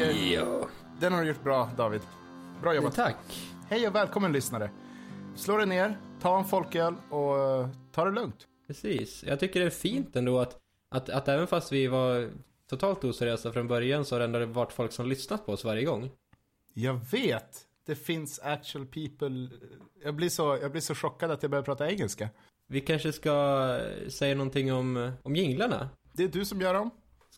tycker Ja. den har du gjort bra, David. Bra jobbat. Tack. Hej och välkommen lyssnare. Slå dig ner, ta en folköl och eh, ta det lugnt. Precis. Jag tycker det är fint ändå att, att, att även fast vi var totalt oseriösa från början så har det ändå varit folk som lyssnat på oss varje gång. Jag vet, det finns actual people. Jag blir så, jag blir så chockad att jag börjar prata engelska. Vi kanske ska säga någonting om, om jinglarna. Det är du som gör dem.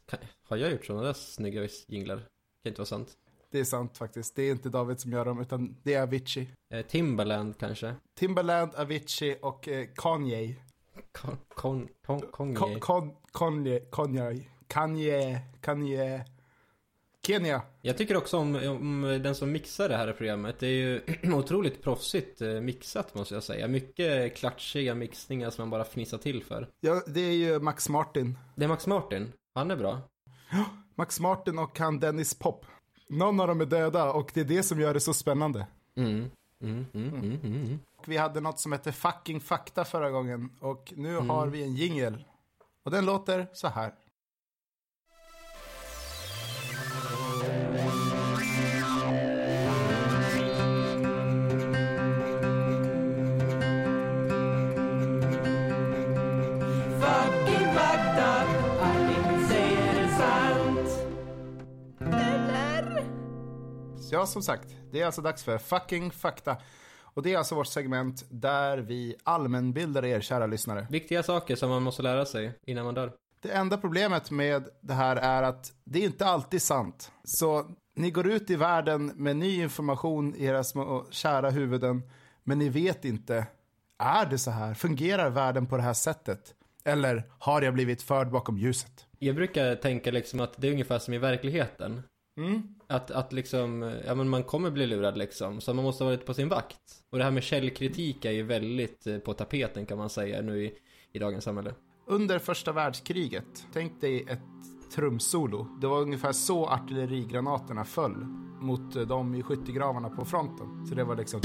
Kan, har jag gjort sådana där snygga jinglar? Kan inte vara sant. Det är sant faktiskt. Det är inte David som gör dem, utan det är Avicii. Eh, Timbaland kanske? Timbaland, Avicii och eh, Kanye. Kon, kon, kon, Kanye. Kon, kon, Kanye, Kanye, Kanye, Kanye, Kenya. Jag tycker också om, om den som mixar det här programmet. Det är ju otroligt proffsigt eh, mixat måste jag säga. Mycket klatschiga mixningar som man bara fnissar till för. Ja, det är ju Max Martin. Det är Max Martin. Han är bra. Max Martin och han Dennis Pop. Någon av dem är döda och det är det som gör det så spännande. Mm. Mm, mm, mm, mm, mm. Vi hade något som hette fucking fakta förra gången och nu har vi en jingel. Och den låter så här. Ja, som sagt, det är alltså dags för fucking fakta. Och det är alltså vårt segment där vi allmänbildar er, kära lyssnare. Viktiga saker som man måste lära sig innan man dör. Det enda problemet med det här är att det är inte alltid sant. Så ni går ut i världen med ny information i era små kära huvuden, men ni vet inte, är det så här? Fungerar världen på det här sättet? Eller har jag blivit förd bakom ljuset? Jag brukar tänka liksom att det är ungefär som i verkligheten. Mm. Att, att liksom, ja men man kommer bli lurad liksom. Så man måste vara lite på sin vakt. Och det här med källkritik är ju väldigt eh, på tapeten kan man säga nu i, i dagens samhälle. Under första världskriget, tänk dig ett trumsolo. Det var ungefär så artillerigranaterna föll mot eh, dem i skyttegravarna på fronten. Så det var liksom...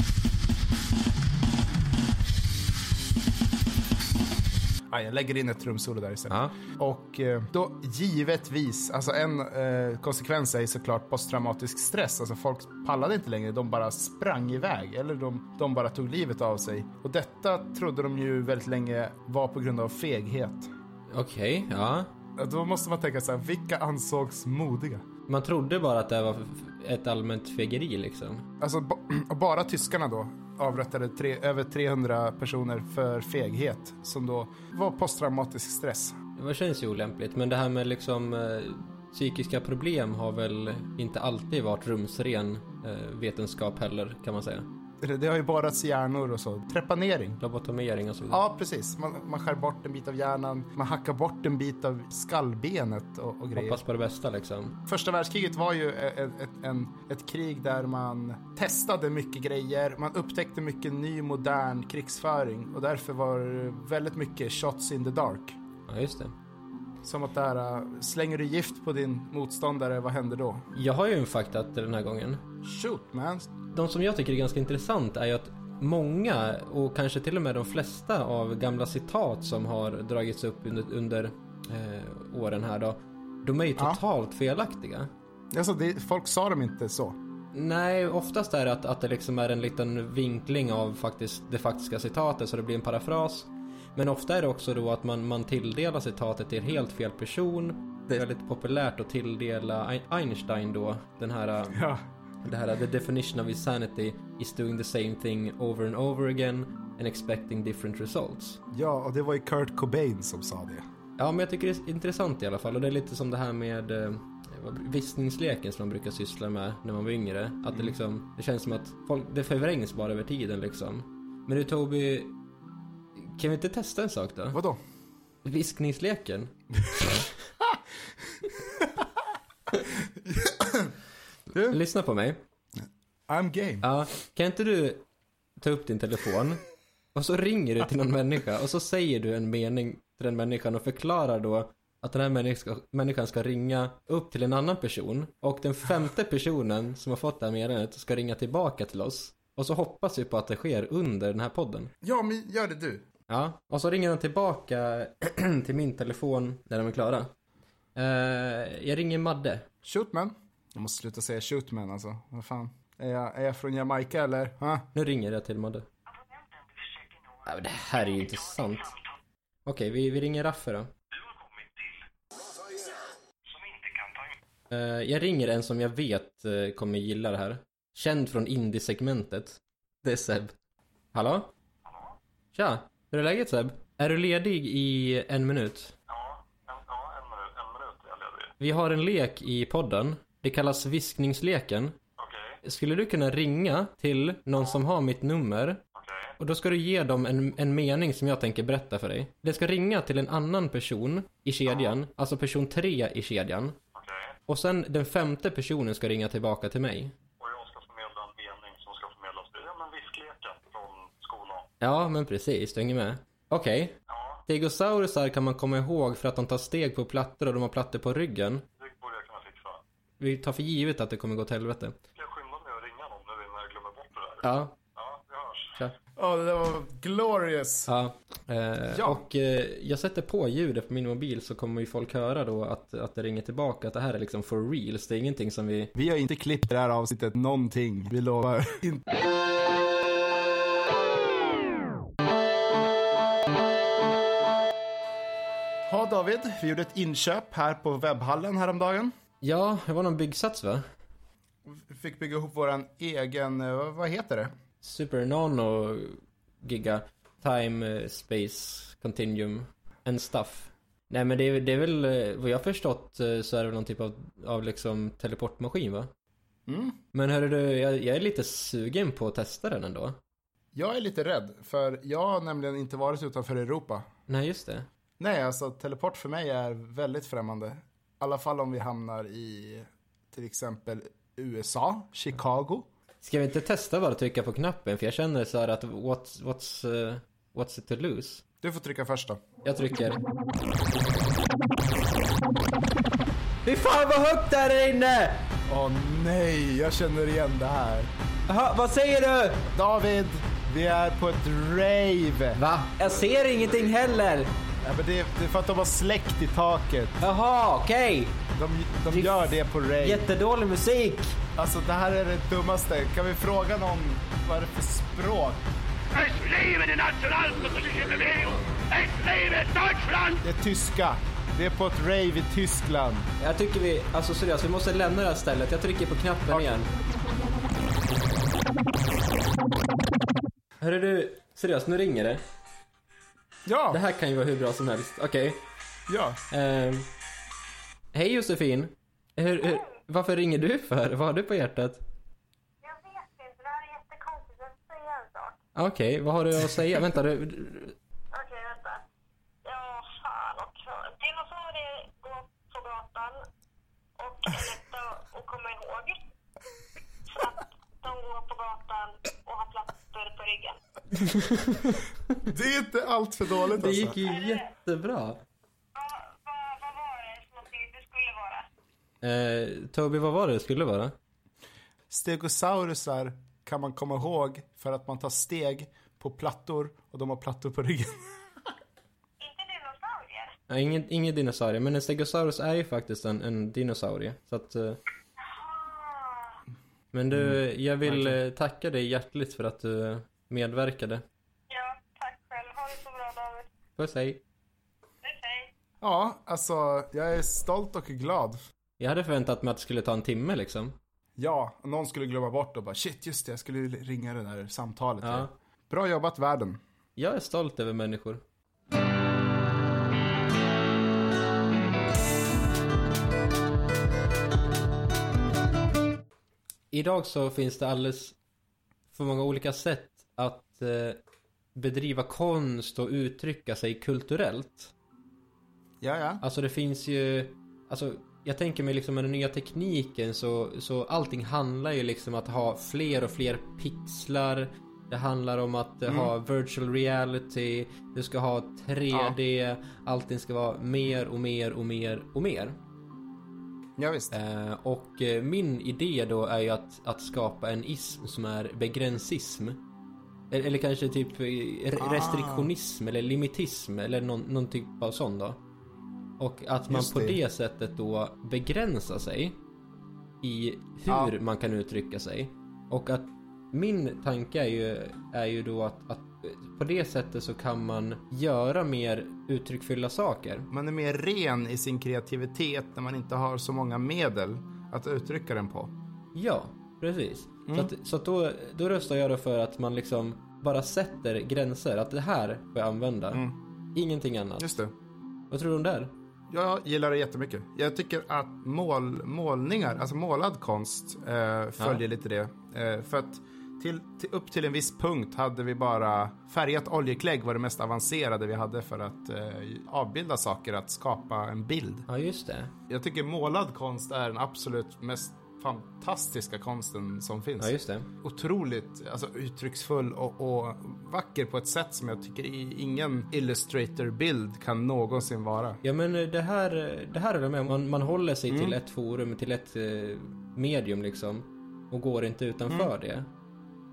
Ja, jag lägger in ett trumsolo där istället. Ja. Och eh, då givetvis, alltså en eh, konsekvens är såklart posttraumatisk stress. Alltså folk pallade inte längre, de bara sprang iväg. Eller de, de bara tog livet av sig. Och detta trodde de ju väldigt länge var på grund av feghet. Okej, ja. Då måste man tänka så här, vilka ansågs modiga? Man trodde bara att det var ett allmänt fegeri liksom. Alltså och bara tyskarna då avrättade tre, över 300 personer för feghet. Som då var posttraumatisk stress. Det känns ju olämpligt. Men det här med liksom eh, psykiska problem har väl inte alltid varit rumsren eh, vetenskap heller kan man säga. Det, det har ju borrats i hjärnor och så. Trepanering. Lobotomering och så vidare. Ja, precis. Man, man skär bort en bit av hjärnan, man hackar bort en bit av skallbenet och, och grejer. Hoppas på det bästa liksom. Första världskriget var ju ett, ett, en, ett krig där man testade mycket grejer, man upptäckte mycket ny modern krigsföring och därför var det väldigt mycket shots in the dark. Ja, just det. Som att där, äh, slänger du gift på din motståndare, vad händer då? Jag har ju en fakta den här gången. Shoot man! De som jag tycker är ganska intressant är ju att många och kanske till och med de flesta av gamla citat som har dragits upp under, under eh, åren här då. De är ju Ja. totalt felaktiga. Alltså, det, folk sa dem inte så. Nej, oftast är det att, att det liksom är en liten vinkling av faktiskt, det faktiska citatet så det blir en parafras. Men ofta är det också då att man, man tilldelar citatet till helt fel person. Det är väldigt populärt att tilldela Ein- Einstein då den här Ja. Det här the definition of insanity is doing the same thing over and over again and expecting different results. Ja, och det var ju Kurt Cobain som sa det. Ja, men jag tycker det är intressant i alla fall och det är lite som det här med eh, viskningsleken som man brukar syssla med när man var yngre. Att det liksom, det känns som att folk, det förvrängs bara över tiden liksom. Men du Toby, kan vi inte testa en sak då? Vadå? Viskningsleken? Du, Lyssna på mig. I'm game. Ja, kan inte du ta upp din telefon och så ringer du till någon människa och så säger du en mening till den människan och förklarar då att den här människan ska, människan ska ringa upp till en annan person och den femte personen som har fått det här meddelandet ska ringa tillbaka till oss. Och så hoppas vi på att det sker under den här podden. Ja, men gör det du. Ja, och så ringer de tillbaka till min telefon när de är klara. Eh, jag ringer Madde. Shootman. Jag måste sluta säga shootman alltså. Vad fan. Är jag, är jag från Jamaica eller? Ha? Nu ringer jag till Madde. Men det här är ju inte sant. Okej, vi, vi ringer Raffe då. Eh, jag ringer en som jag vet eh, kommer gilla det här. Känd från indie-segmentet. Det är Seb. Hallå? Tja, hur är läget Seb? Är du ledig i en minut? Ja, en, ja, en minut, en minut är jag ledig. Vi har en lek i podden. Det kallas viskningsleken. Okej, Skulle du kunna ringa till någon som har mitt nummer okej, och då ska du ge dem en, en mening som jag tänker berätta för dig. Det ska ringa till en annan person i kedjan, alltså person tre i kedjan. okej. Och sen den femte personen ska ringa tillbaka till mig. Och jag ska förmedla en mening som ska förmedlas till ja, men viskleken från skolan. Ja, men precis, du hänger med. Okej. Ja, Stegosaurusar kan man komma ihåg för att de tar steg på plattor och de har plattor på ryggen. det borde jag kunna fixa. Vi tar för givet att det kommer gå till helvete. Ska jag skynda mig att ringa någon nu innan jag glömmer bort det där? Ja, Ja, vi hörs. tja. Ja, det där var glorious. Ja, eh, Ja. och eh, jag sätter på ljudet på min mobil så kommer ju folk höra då att, att det ringer tillbaka att det här är liksom for reals. Det är ingenting som vi... Vi har inte klippt det här avsnittet någonting. Vi lovar. Inte. Ja, David, vi gjorde ett inköp här på webbhallen häromdagen. Ja, det var någon byggsats va? Vi fick bygga ihop våran egen, eh, vad- heter det? Super Nano Giga Time eh, Space Continuum and stuff. Nej men det är, det är väl, eh, vad jag förstått så är det väl någon typ av, av liksom teleportmaskin va? Mm. Men hörru du, jag, jag är lite sugen på att testa den ändå. Jag är lite rädd, för jag har nämligen inte varit utanför Europa. Nej just det. Nej, alltså teleport för mig är väldigt främmande. Alla fall om vi hamnar i till exempel USA, Chicago. Ska vi inte testa bara att trycka på knappen? För jag känner så här att what's, what's, eh, what's it to lose? Du får trycka först då. Jag trycker. Fy fan vad högt där är inne! Åh nej, jag känner igen det här. Jaha, vad säger du? David, vi är på ett rave. Va? Jag ser ingenting heller. Ja, men det, det är för att de har släckt i taket. Jaha, okej. De, de gör det på rave. Jättedålig musik. Alltså det här är det dummaste. Kan vi fråga någon vad är det för språk? Es lebe die nationalsozialistische Bewegung! Es lebe Deutschland! Det är tyska. Det är på ett rave i Tyskland. Jag tycker vi, alltså seriöst, vi måste lämna det här stället. Jag trycker på knappen Okej. igen. Hörru du, seriöst, nu ringer det. Ja, Det här kan ju vara hur bra som helst. Okej. ja. Ehm. hej Josefin. Hur, hur, varför ringer du för? Vad har du på hjärtat? Jag vet inte, det här är jättekonstigt. Jag ska säga en sak. Okej, vad har du att säga? Vänta, du... Okej, vänta. Ja, fan också. Dinosaurier går på gatan och är lätta att komma ihåg. De går på gatan och har plattor på ryggen. Det är inte allt för dåligt Det alltså. gick ju jättebra. Vad, var det som det skulle vara? Eh, Toby, vad var det det skulle vara? Stegosaurusar kan man komma ihåg för att man tar steg på plattor och de har plattor på ryggen. Inte dinosaurier? Nej, ingen, ingen dinosaurie, men en stegosaurus är ju faktiskt en, en dinosaurie. Så att... eh, men du, jag vill eh, tacka dig hjärtligt för att du eh, medverkade. ja, tack själv. Ha det så bra David. Puss hej. Puss, hej. Ja, alltså jag är stolt och glad. Jag hade förväntat mig att det skulle ta en timme liksom. Ja, någon skulle glömma bort och bara shit just det, jag skulle ringa det där samtalet. Ja. Bra jobbat världen. Jag är stolt över människor. Idag så finns det alldeles för många olika sätt att eh, bedriva konst och uttrycka sig kulturellt. Ja, ja. Alltså det finns ju, alltså jag tänker mig liksom med den nya tekniken så, så allting handlar ju liksom att ha fler och fler pixlar. Det handlar om att eh, ha virtual reality, du ska ha 3D, allting ska vara mer och mer och mer och mer. Ja, visst. Eh, och eh, min idé då är ju att, att skapa en ism som är begränsism. Eller, kanske typ eh, Ah. restriktionism eller limitism eller någon, någon typ av sån då. Och att man Just på det. det sättet då begränsar sig. i hur Ja. man kan uttrycka sig. Och att min tanke är ju, är ju då att, att på det sättet så kan man göra mer uttryckfulla saker. Man är mer ren i sin kreativitet när man inte har så många medel att uttrycka den på. Ja, precis. Mm. Så, att, så att då, då röstar jag då för att man liksom bara sätter gränser. Att det här får jag använda. Mm. Ingenting annat. Just det. Vad tror du om det här? Jag gillar det jättemycket. Jag tycker att mål, målningar, alltså målad konst, eh, följer lite det. Eh, för att till, till, upp till en viss punkt hade vi bara färgat oljeklägg var det mest avancerade vi hade för att eh, avbilda saker, att skapa en bild. Ja, just det. Jag tycker målad konst är den absolut mest fantastiska konsten som finns. Ja, just det. Otroligt alltså, uttrycksfull och, och vacker på ett sätt som jag tycker ingen Illustrator-bild kan någonsin vara. Ja men eh, det här, det här är det med. Man, man håller sig Mm. till ett forum, till ett eh, medium liksom. Och går inte utanför Mm. det.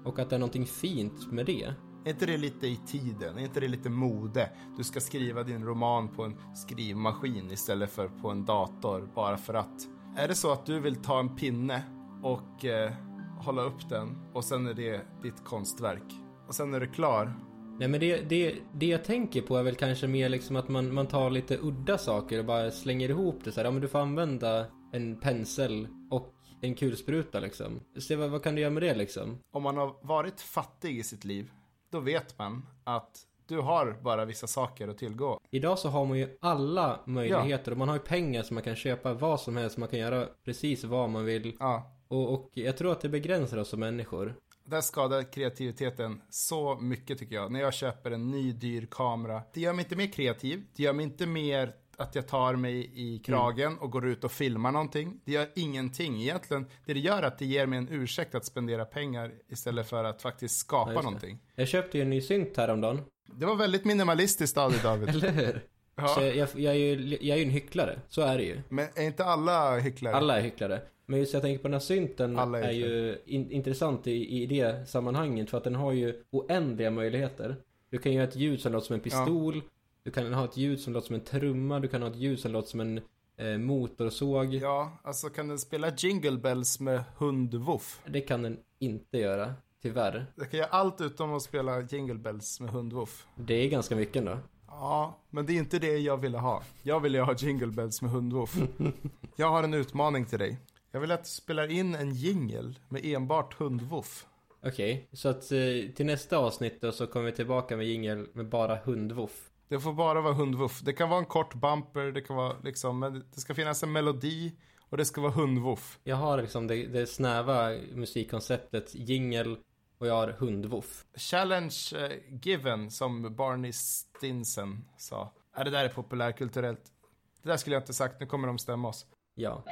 Och att det är någonting fint med det. Är inte det lite i tiden? Är inte det lite mode? Du ska skriva din roman på en skrivmaskin istället för på en dator bara för att. Är det så att du vill ta en pinne och eh, hålla upp den och sen är det ditt konstverk och sen är du klar? Nej men det, det, det jag tänker på är väl kanske mer liksom att man, man tar lite udda saker och bara slänger ihop det så här. Ja men du får använda en pensel och en kulspruta liksom. Se vad, vad kan du göra med det liksom? Om man har varit fattig i sitt liv, då vet man att du har bara vissa saker att tillgå. Idag så har man ju alla möjligheter och man har ju pengar så man kan köpa vad som helst. Man kan göra precis vad man vill. Ja, Och, och jag tror att det begränsar oss som människor. Där skadar kreativiteten så mycket tycker jag. När jag köper en ny dyr kamera. Det gör mig inte mer kreativ. Det gör mig inte mer att jag tar mig i kragen och går ut och filmar någonting. Det gör ingenting. Egentligen, det det gör är att det ger mig en ursäkt att spendera pengar istället för att faktiskt skapa det. någonting. Jag köpte ju en ny synt häromdagen. Det var väldigt minimalistiskt av dig David. Eller hur? Ja. Så jag, jag, är ju, jag är ju en hycklare. Så är det ju. Men är inte alla hycklare? Alla är hycklare. Men just jag tänker på den här synten är är, ju in, intressant i, i det sammanhanget. För att den har ju oändliga möjligheter. Du kan göra ett ljud som låter som en pistol. Du kan ha ett ljud som låter som en trumma. Du kan ha ett ljud som låter som en eh, motorsåg. Ja, alltså kan den spela Jingle Bells med hundwoof? Det kan den inte göra. Tyvärr. Den kan göra allt utom att spela Jingle Bells med hundwoof. Det är ganska mycket ändå. Ja, men det är inte det jag ville ha. Jag ville ha Jingle Bells med hundwoof. jag har en utmaning till dig. Jag vill att du spelar in en jingle med enbart hundwoof. Okej, så att eh, till nästa avsnitt då så kommer vi tillbaka med jingel med bara hundvoff. Det får bara vara hundwoof. Det kan vara en kort bumper, det kan vara liksom, men det ska finnas en melodi och det ska vara hundwoof. Jag har liksom det, det snäva musikkonceptet jingel och jag har hundvoff. Challenge eh, given, som Barney Stinson sa. Ja, det där är populärkulturellt. Det där skulle jag inte sagt, nu kommer de stämma oss. Ja.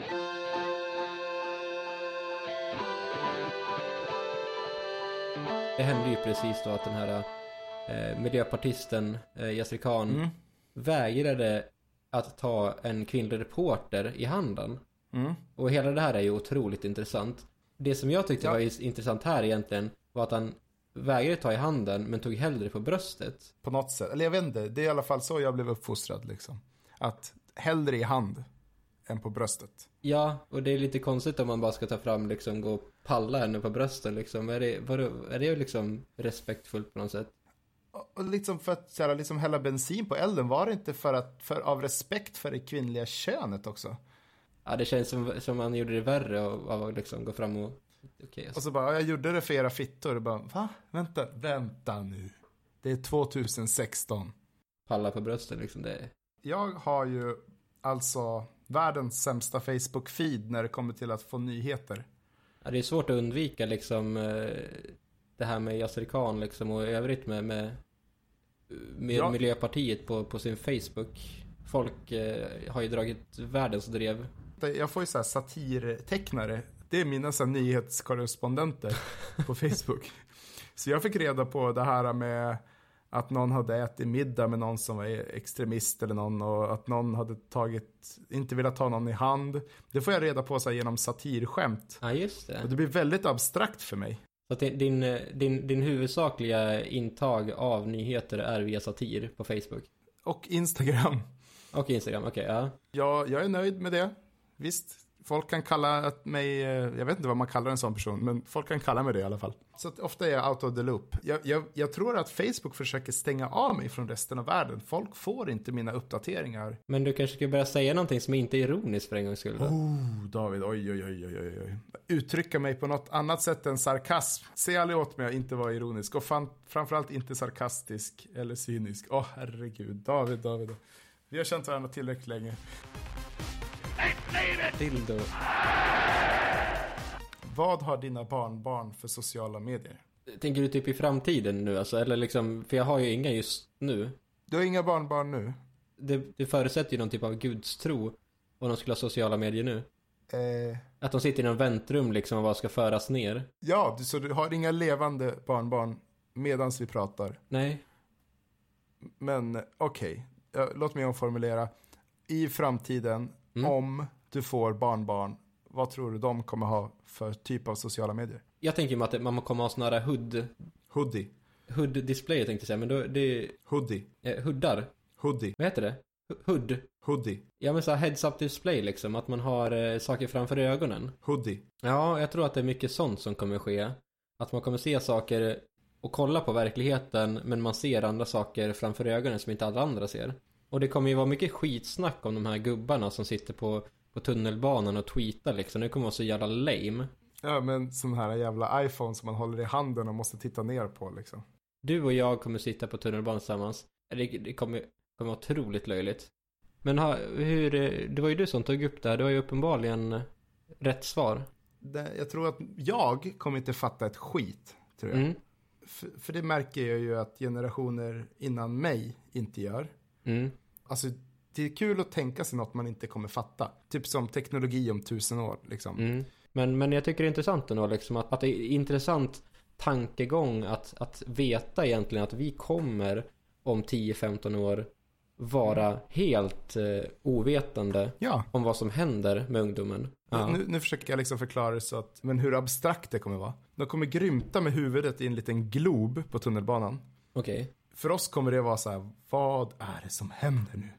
Det hände ju precis då att den här eh, miljöpartisten eh, Yasir Khan Mm. vägrade att ta en kvinnlig reporter i handen. Mm. Och hela det här är ju otroligt intressant. Det som jag tyckte Ja. var intressant här egentligen var att han vägrade ta i handen men tog hellre på bröstet. På något sätt. Eller jag vet inte, det är i alla fall så jag blev uppfostrad liksom. Att hellre i hand än på bröstet. Ja, och det är lite konstigt om man bara ska ta fram liksom gå och palla henne på bröstet liksom. Är det, vadå, är det liksom respektfullt på något sätt? Och och liksom för att så här, liksom hälla bensin på elden, var det inte för att, för, av respekt för det kvinnliga könet också? Ja, det känns som, som man gjorde det värre av att liksom gå fram och... Och alltså. så bara, "Ja, jag gjorde det för era fittor. Och bara, va? Vänta, vänta nu. Det är 2016. palla på bröstet liksom. Det, Jag har ju alltså världens sämsta Facebook-feed när det kommer till att få nyheter. ja, det är svårt att undvika liksom eh, det här med Yasser Khan liksom och i övrigt med, med, med Ja. Miljöpartiet på, på sin Facebook. Folk eh, har ju dragit världens drev. Jag får ju så här satirtecknare. Det är mina så här nyhetskorrespondenter på Facebook. Så jag fick reda på det här med att någon hade ätit middag med någon som var extremist eller någon och att någon hade tagit, inte velat ta någon i hand. Det får jag reda på så här genom satirskämt. Ja, just det. Och det blir väldigt abstrakt för mig. Så att din, din, din, huvudsakliga intag av nyheter är via satir på Facebook? Och Instagram. Och Instagram, okej, ja. Ja, jag är nöjd med det. Visst, Folk kan kalla att mig, eh, jag vet inte vad man kallar en sån person, men folk kan kalla mig det i alla fall. Så ofta är jag out of the loop. Jag, jag, jag tror att Facebook försöker stänga av mig från resten av världen. Folk får inte mina uppdateringar. Men du kanske ska börja säga någonting som inte är ironiskt för en gångs skull då? Oh, David, oj, oj, oj, oj, oj, oj. Uttrycka mig på något annat sätt än sarkasm. Se aldrig åt mig att inte vara ironisk och fan, framförallt inte sarkastisk eller cynisk. Åh, herregud. David, David. Vi har känt varandra tillräckligt länge. Dildo. Vad har dina barnbarn för sociala medier? Tänker du typ i framtiden nu alltså? Eller liksom, för jag har ju inga just nu. Du har inga barnbarn nu? Det, det förutsätter ju någon typ av gudstro om de skulle ha sociala medier nu. Eh, Att de sitter i någon väntrum liksom och bara ska föras ner. ja, så du har inga levande barnbarn medans vi pratar. Nej. Men okej, Ja, låt mig omformulera. I framtiden, Mm. om du får barnbarn, vad tror du de kommer ha för typ av sociala medier? Jag tänker mig att man kommer ha såna här hood, Hoodie, hood display tänkte jag säga, men då, det är hoodie, eh, huddar. hoodie, Vad heter det? Hood. hoodie, Ja men så heads up display liksom, att man har eh, saker framför ögonen. hoodie. Ja, jag tror att det är mycket sånt som kommer ske. Att man kommer se saker och kolla på verkligheten men man ser andra saker framför ögonen som inte alla andra ser. Och det kommer ju vara mycket skitsnack om de här gubbarna som sitter på, på tunnelbanan och tweetar liksom. Det kommer vara så jävla lame. Ja, men sån här jävla iPhone som man håller i handen och måste titta ner på liksom. Du och jag kommer sitta på tunnelbanan tillsammans. Det, det kommer, kommer vara otroligt löjligt. Men ha, hur, det var ju du som tog upp det här. Du har ju uppenbarligen rätt svar. Det, jag tror att jag kommer inte fatta ett skit, tror jag. Mm. För, för det märker jag ju att generationer innan mig inte gör. Mm. Alltså, det är kul att tänka sig något man inte kommer fatta. Typ som teknologi om tusen år, liksom. Mm. Men, men jag tycker det är intressant ändå liksom att, att det är intressant tankegång att, att veta egentligen att vi kommer om 10-15 år vara helt eh, ovetande Ja, om vad som händer med ungdomen. Ja. nu, nu försöker jag liksom förklara det så att, men hur abstrakt det kommer vara. De kommer grymta med huvudet i en liten glob på tunnelbanan. Okej. För oss kommer det vara så här, vad är det som händer nu?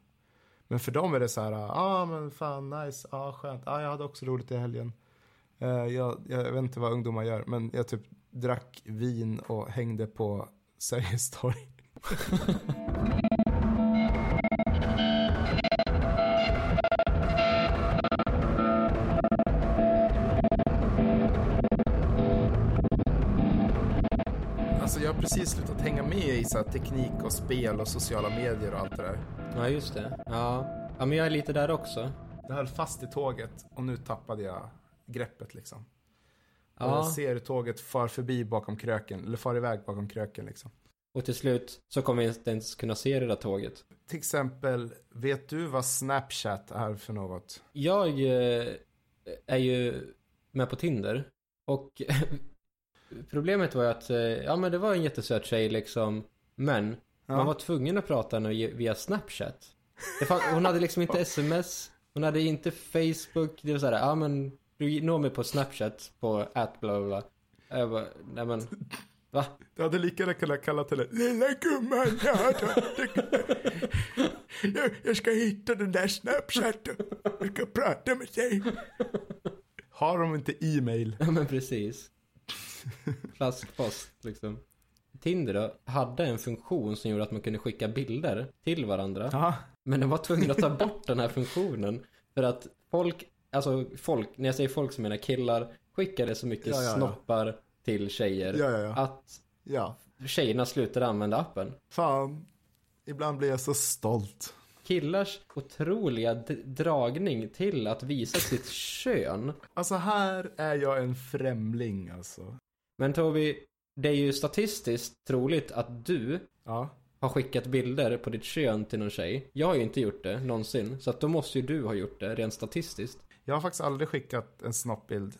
Men för dem är det så här, ah, ja ah, men fan nice, ah, skönt, ja ah, jag hade också roligt i helgen. Uh, jag, jag vet inte vad ungdomar gör, men jag typ drack vin och hängde på Sergels torg. i så teknik och spel och sociala medier och allt det där. Ja, just det. Ja. ja, men jag är lite där också. Jag höll fast i tåget och nu tappade jag greppet liksom. Och Ja. jag ser tåget far förbi bakom kröken, eller far iväg bakom kröken liksom. Och till slut så kommer vi inte ens kunna se det där tåget. Till exempel, vet du vad Snapchat är för något? Jag eh, är ju med på Tinder. Och problemet var ju att, eh, ja men det var en jättesöt tjej liksom. Men Ja. man var tvungen att prata henne via Snapchat. Det fann, hon hade liksom inte sms, hon hade inte Facebook. Det var så här, ja men du når mig på Snapchat på at bla bla bla. Jag bara, nej men, va? Du hade lika gärna kunnat kalla till det. Lilla gumman, jag, har jag, jag ska hitta den där Snapchaten. Jag ska prata med dig. Har de inte e-mail? Ja men precis. Flaskpost liksom. Tinder då hade en funktion som gjorde att man kunde skicka bilder till varandra. Ja. Men de var tvungna att ta bort den här funktionen. För att folk, alltså folk, när jag säger folk så menar killar, skickade så mycket Ja, ja, ja. snoppar till tjejer. Att tjejerna slutade använda appen. Fan. Ibland blir jag så stolt. Killars otroliga dragning till att visa sitt kön. Alltså här är jag en främling alltså. Men Toby, det är ju statistiskt troligt att du Ja. har skickat bilder på ditt kön till någon tjej. Jag har ju inte gjort det någonsin. Så att då måste ju du ha gjort det rent statistiskt. Jag har faktiskt aldrig skickat en snoppbild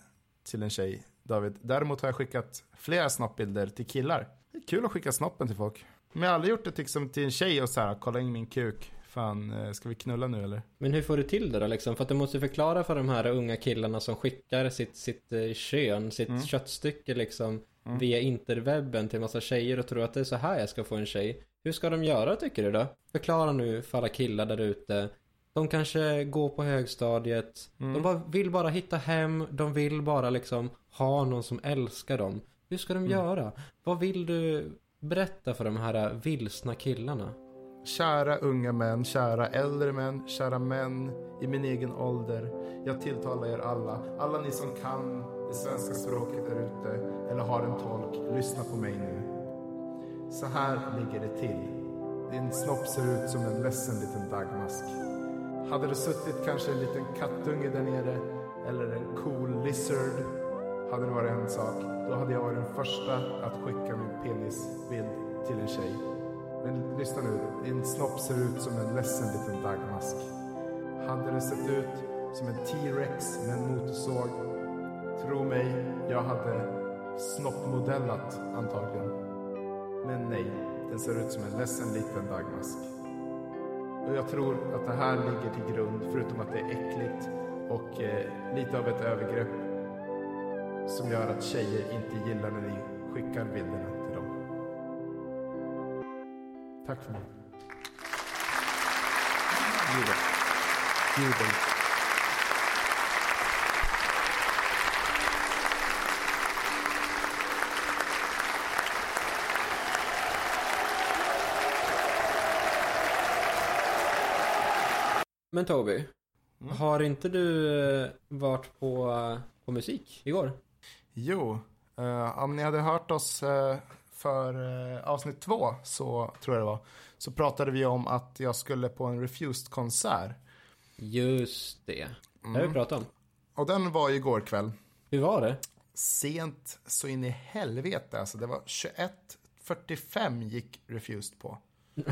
till en tjej, David. Däremot har jag skickat flera snoppbilder till killar. Det är kul att skicka snoppen till folk. Men jag har aldrig gjort det liksom till en tjej och så här, kolla in min kuk. Fan, eh, ska vi knulla nu eller? Men hur får du till det då liksom? För att du måste förklara för de här unga killarna som skickar sitt, sitt eh, kön, sitt Mm. köttstycke liksom via interwebben till massa tjejer och tror att det är så här jag ska få en tjej. Hur ska de göra tycker du då? Förklara nu för alla killar där ute De kanske går på högstadiet. De bara, vill bara hitta hem. De vill bara liksom ha någon som älskar dem. Hur ska de göra? Vad vill du berätta för de här vilsna killarna? Kära unga män, kära äldre män, kära män i min egen ålder. Jag tilltalar er alla, alla ni som kan det svenska språket där ute eller har en tolk, lyssna på mig nu. Så här ligger det till. Din snopp ser ut som en ledsen liten dagmask. Hade det suttit kanske en liten kattunge där nere eller en cool lizard hade det varit en sak. Då hade jag varit den första att skicka min penisbild till en tjej. Men lyssna nu, din snopp ser ut som en ledsen liten dagmask. Hade det sett ut som en T-rex med en motorsåg, tro mig, jag hade snoppmodellat antagligen. Men nej, den ser ut som en ledsen liten dagmask. Och jag tror att det här ligger till grund, förutom att det är äckligt och eh, lite av ett övergrepp som gör att tjejer inte gillar när ni skickar bilderna. Tack för mig. Jubel. Jubel. Men Toby. Har inte du eh, varit på, eh, på musik igår? Jo, eh, om ni hade hört oss eh, för eh, avsnitt två, så tror jag det var, så pratade vi om att jag skulle på en Refused-konsert. Just det. Det har vi pratat om. Och den var ju igår kväll. Hur var det? Sent så in i helvete, alltså det var 21.45 gick Refused på.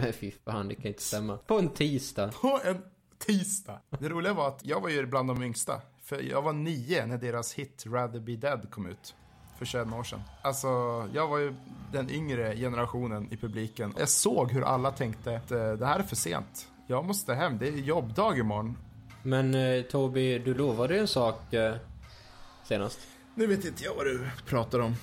Men fy fan, det kan inte stämma. På en tisdag. På en tisdag. Det roliga var att jag var ju bland de yngsta. För jag var nio när deras hit Rather Be Dead kom ut. För 21 år sedan. Alltså, jag var ju den yngre generationen i publiken. Jag såg hur alla tänkte att eh, det här är för sent. Jag måste hem, det är jobbdag imorgon. Men eh, Toby, du lovade ju en sak eh, senast. Nu vet inte jag vad du pratar om.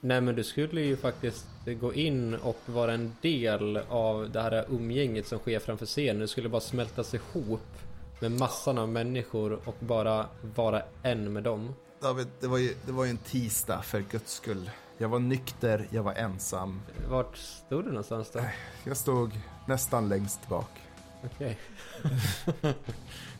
Nej men du skulle ju faktiskt gå in och vara en del av det här umgänget som sker framför scenen. Du skulle bara smältas ihop med massan av människor och bara vara en med dem. David, det var ju, det var ju en tisdag för guds skull. Jag var nykter, jag var ensam. Vart stod du någonstans då? Jag stod nästan längst bak. Okej.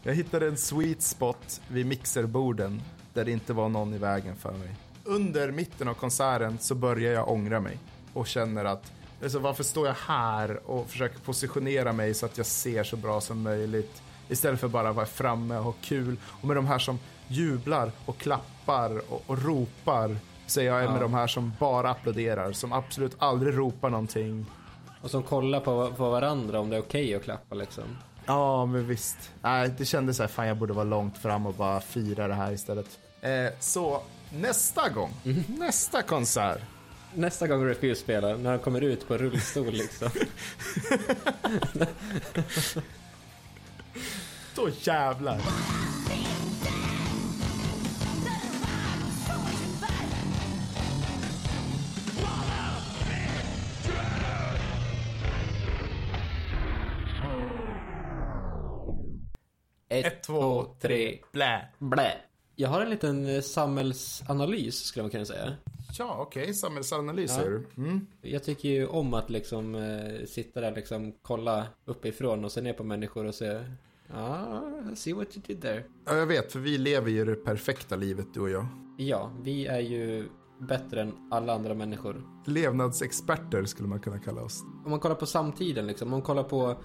Jag hittade en sweet spot vid mixerborden där det inte var någon i vägen för mig. Under mitten av konserten så börjar jag ångra mig och känner att alltså, varför står jag här och försöker positionera mig så att jag ser så bra som möjligt istället för bara vara framme och ha kul. Och med de här som jublar och klappar och, och ropar så är jag Ja. med de här som bara applåderar, som absolut aldrig ropar någonting. Och som kollar på, på varandra om det är okej att klappa liksom. Ja, men visst. Nej, det kändes så här, fan jag borde vara långt fram och bara fira det här istället. Eh, så nästa gång, nästa konsert. Nästa gång Refuse spelar, när han kommer ut på rullstol liksom. Då jävlar. Ett, två, tre, blä. Blä. Jag har en liten eh, samhällsanalys skulle man kunna säga. Ja, okej, samhällsanalys Ja. säger du. Mm. Jag tycker ju om att liksom eh, sitta där liksom kolla uppifrån och se ner på människor och se Ja, see what you did there. Ja, jag vet, för vi lever ju det perfekta livet, du och jag. Ja, vi är ju bättre än alla andra människor. Levnadsexperter skulle man kunna kalla oss. Om man kollar på samtiden liksom, om man kollar på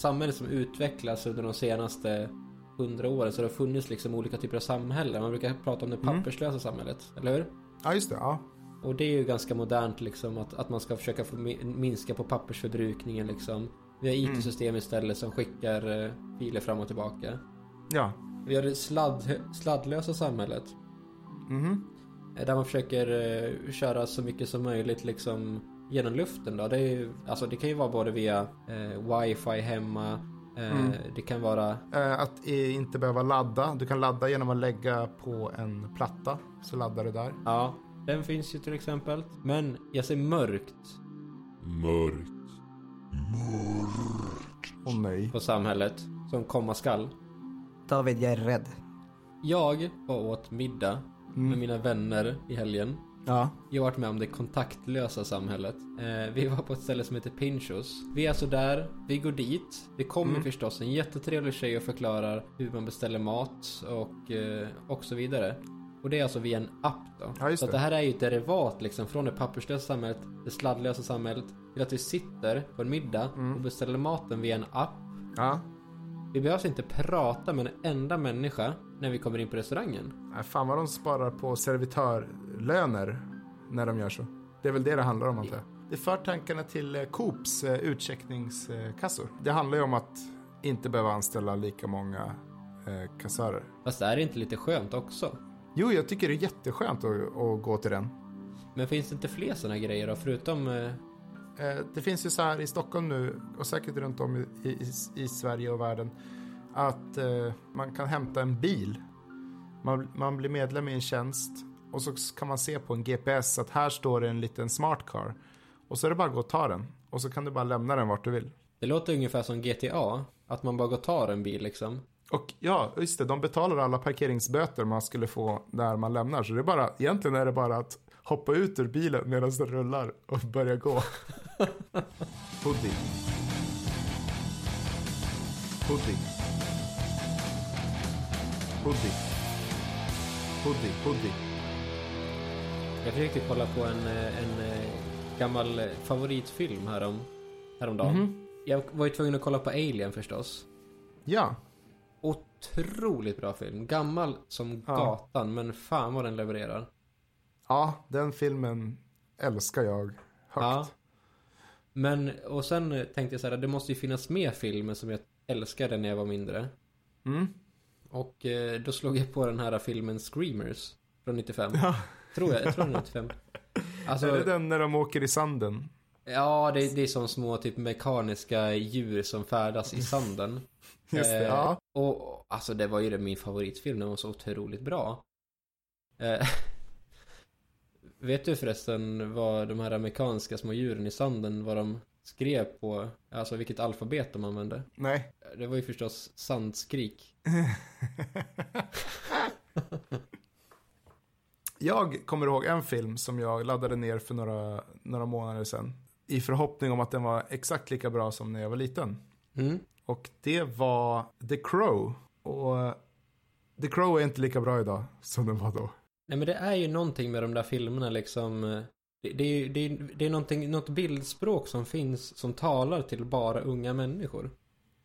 samhället som utvecklas under de senaste hundra åren så har det funnits liksom olika typer av samhällen. Man brukar prata om det papperslösa samhället, eller hur? Ja, just det. Ja. Och det är ju ganska modernt liksom att, att man ska försöka minska på pappersförbrukningen liksom. Vi har IT-system istället som skickar eh, filer fram och tillbaka. ja. Vi har det sladd, sladdlösa samhället. Eh, Där man försöker eh, köra så mycket som möjligt liksom genom luften då. Det, är alltså, det kan ju vara både via eh, wifi hemma. Eh, Det kan vara Eh, att inte behöva ladda. Du kan ladda genom att lägga på en platta, så laddar du där. Ja, den finns ju till exempel. Men jag ser mörkt Åh nej. på samhället. som komma skall. David, jag är rädd. Jag var åt middag med mina vänner i helgen. Ja. Jag har varit med om det kontaktlösa samhället. Eh, vi var på ett ställe som heter Pinchos. Vi är alltså där, vi går dit. Det kommer förstås en jättetrevlig tjej och förklarar hur man beställer mat och, eh, och så vidare. Och det är alltså via en app då. Ja, så det. det här är ju ett derivat liksom från det papperslösa samhället, det sladdlösa samhället, till att vi sitter på en middag och beställer maten via en app. Ja. Vi behöver inte prata med en enda människa när vi kommer in på restaurangen. Nej, fan vad de sparar på servitörlöner när de gör så. Det är väl det det handlar om antar jag. Det för tankarna till eh, Coops eh, utcheckningskassor. Det handlar ju om att inte behöva anställa lika många eh, kassörer. Fast är det inte lite skönt också? Jo, jag tycker det är jätteskönt att, att gå till den. Men finns det inte fler sådana grejer då? Förutom... Eh, det finns ju så här i Stockholm nu och säkert runt om i, i, i Sverige och världen att eh, man kan hämta en bil. Man, man blir medlem i en tjänst och så kan man se på en GPS att här står det en liten smart car. Och så är det bara att gå och ta den. Och så kan du bara lämna den vart du vill. det låter ungefär som GTA. Att man bara går och tar en bil liksom. Och ja, just det, de betalar alla parkeringsböter man skulle få när man lämnar. Så det är bara, egentligen är det bara att hoppa ut ur bilen medan den rullar och börja gå. Pudding. Pudding. Pudding. Pudding, pudding. Jag försökte kolla på en, eh, en eh, gammal eh, favoritfilm härom, häromdagen. Jag var ju tvungen att kolla på Alien förstås. Ja, Otroligt bra film. Gammal som Ja. gatan, men fan vad den levererar. Ja, den filmen älskar jag högt. Ja. Men, och sen tänkte jag så här, det måste ju finnas mer filmer som jag älskade när jag var mindre. Mm. Och eh, då slog jag på den här filmen Screamers från 95. Ja. Tror jag, jag tror den är 95. Alltså, är det den när de åker i sanden? ja, det, det är som små typ mekaniska djur som färdas i sanden. Just det, Eh, ja. Och alltså det var ju det min favoritfilm, den var så otroligt bra. Eh, vet du förresten vad de här amerikanska små djuren i sanden, vad de skrev på, alltså vilket alfabet de använde? Nej. Det var ju förstås sandskrik. Jag kommer ihåg en film som jag laddade ner för några, några månader sedan. I förhoppning om att den var exakt lika bra som när jag var liten. Mm. Och det var The Crow. Och The Crow är inte lika bra idag som den var då. Nej men det är ju någonting med de där filmerna liksom. eh, Det, det, är, ju- det, är, det är någonting, något bildspråk som finns som talar till bara unga människor.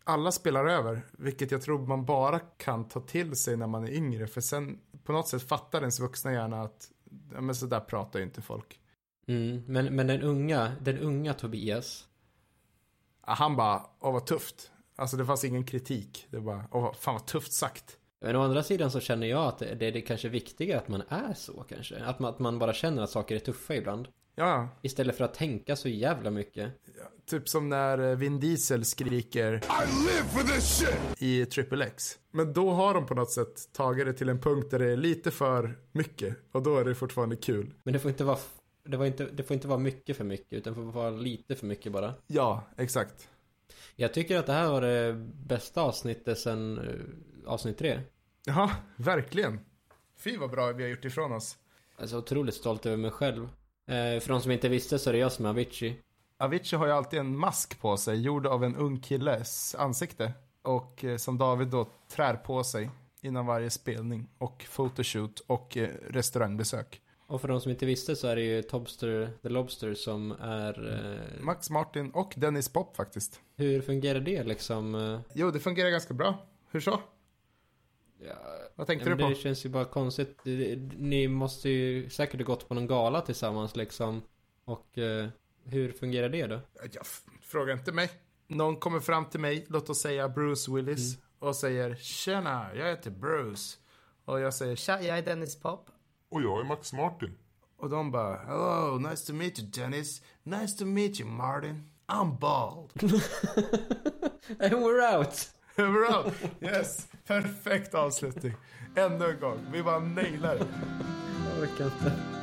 Alla spelar över, vilket jag tror man bara kan ta till sig när man är yngre. För sen på något sätt fattar ens vuxna hjärna att ja, men så där pratar ju inte folk. Mm. Men, men den unga, den unga Tobias. Han bara, åh vad tufft. Alltså det fanns ingen kritik. Det bara, åh fan vad tufft sagt. Men å andra sidan så känner jag att det, det är det kanske viktigare att man är så kanske. Att man, att man bara känner att saker är tuffa ibland. Ja, Istället för att tänka så jävla mycket. typ som när eh, Vin Diesel skriker I live for this shit! i Triple X. Men då har de på något sätt tagit det till en punkt där det är lite för mycket. Och då är det fortfarande kul. Men det får inte vara, det var inte, det får inte vara mycket för mycket. Utan det får vara lite för mycket bara. Ja, exakt. Jag tycker att det här var det bästa avsnittet sen eh, avsnitt tre. Ja, verkligen. Fy vad bra vi har gjort ifrån oss. Alltså otroligt stolt över mig själv. Eh, för de som inte visste så är det jag som är Avicii. Avicii har ju alltid en mask på sig gjord av en ung killes ansikte. Och eh, som David då trär på sig innan varje spelning och photoshoot och eh, restaurangbesök. Och för de som inte visste så är det ju Tobster the Lobster som är... Eh, Max Martin och Dennis Pop faktiskt. hur fungerar det liksom? Jo, det fungerar ganska bra. Hur så? Ja, Vad tänkte du på? Det känns ju bara konstigt. Ni måste ju säkert ha gått på någon gala tillsammans liksom. Och eh, hur fungerar det då? Ja, fråga inte mig. Någon kommer fram till mig, låt oss säga Bruce Willis, och säger Tjena, jag heter Bruce. Och jag säger Tja, jag är Dennis Pop. Och jag är Max Martin. Och de bara Hello, nice to meet you Dennis. Nice to meet you Martin. I'm bald. And we're out! Bra, yes. Perfekt avslutning. Ännu en gång. Vi bara nailar det. Jag orkar inte.